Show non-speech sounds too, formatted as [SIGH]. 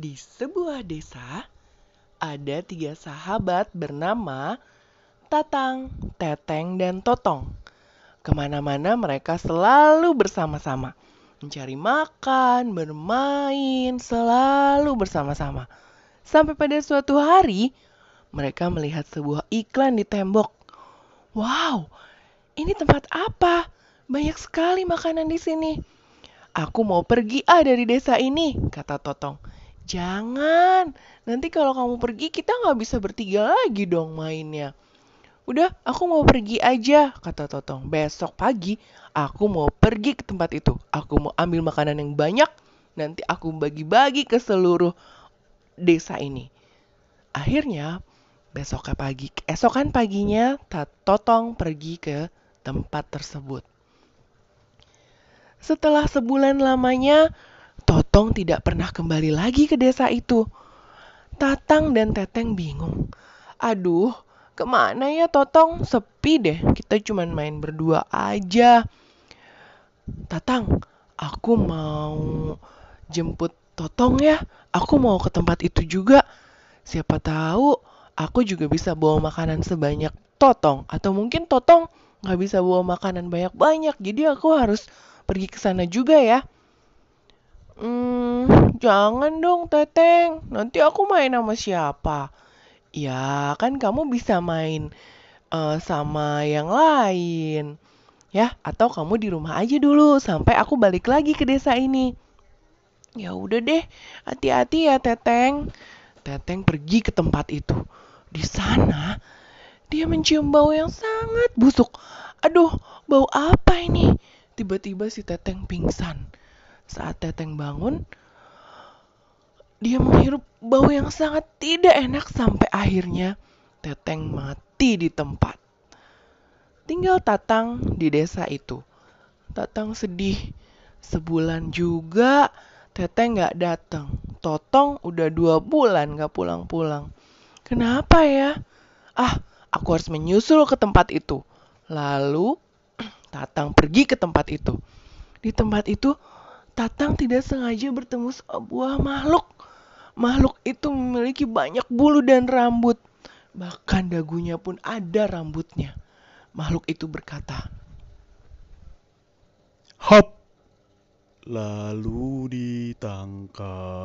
Di sebuah desa, ada tiga sahabat bernama Tatang, Teteng, dan Totong. Ke mana-mana mereka selalu bersama-sama. Mencari makan, bermain, selalu bersama-sama. Sampai pada suatu hari, mereka melihat sebuah iklan di tembok. Wow, ini tempat apa? Banyak sekali makanan di sini. Aku mau pergi ah dari desa ini, kata Totong. Jangan, nanti kalau kamu pergi kita nggak bisa bertiga lagi dong mainnya. Udah, aku mau pergi aja, kata Totong. Besok pagi, aku mau pergi ke tempat itu. Aku mau ambil makanan yang banyak, nanti aku bagi-bagi ke seluruh desa ini. Akhirnya, besok pagi, esokan paginya, Totong pergi ke tempat tersebut. Setelah sebulan lamanya, Totong tidak pernah kembali lagi ke desa itu. Tatang dan Teteng bingung. Aduh, ke mana ya Totong? Sepi deh, kita cuma main berdua aja. Tatang, aku mau jemput Totong ya. Aku mau ke tempat itu juga. Siapa tahu aku juga bisa bawa makanan sebanyak Totong. Atau mungkin Totong nggak bisa bawa makanan banyak-banyak. Jadi aku harus pergi ke sana juga ya. Hmm, jangan dong Teteng. Nanti aku main sama siapa? Ya, kan kamu bisa main uh, sama yang lain. Ya, atau kamu di rumah aja dulu sampai aku balik lagi ke desa ini. Ya udah deh, hati-hati ya Teteng. Teteng pergi ke tempat itu. Di sana, dia mencium bau yang sangat busuk. Aduh, bau apa ini? Tiba-tiba si Teteng pingsan. Saat Teteng bangun, dia menghirup bau yang sangat tidak enak sampai akhirnya Teteng mati di tempat. Tinggal Tatang di desa itu. Tatang sedih. Sebulan juga Teteng gak datang. Totong udah dua bulan gak pulang-pulang. Kenapa ya? Ah, aku harus menyusul ke tempat itu. Lalu [CLEARS THROAT] Tatang pergi ke tempat itu. Di tempat itu, Tatang tidak sengaja bertemu sebuah makhluk. Makhluk itu memiliki banyak bulu dan rambut. Bahkan dagunya pun ada rambutnya. Makhluk itu berkata, Hop! Lalu ditangkap.